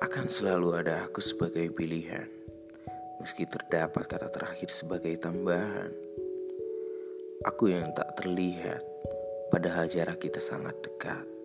Akan selalu ada aku sebagai pilihan, meski terdapat kata terakhir sebagai tambahan. Aku yang tak terlihat, padahal jarak kita sangat dekat.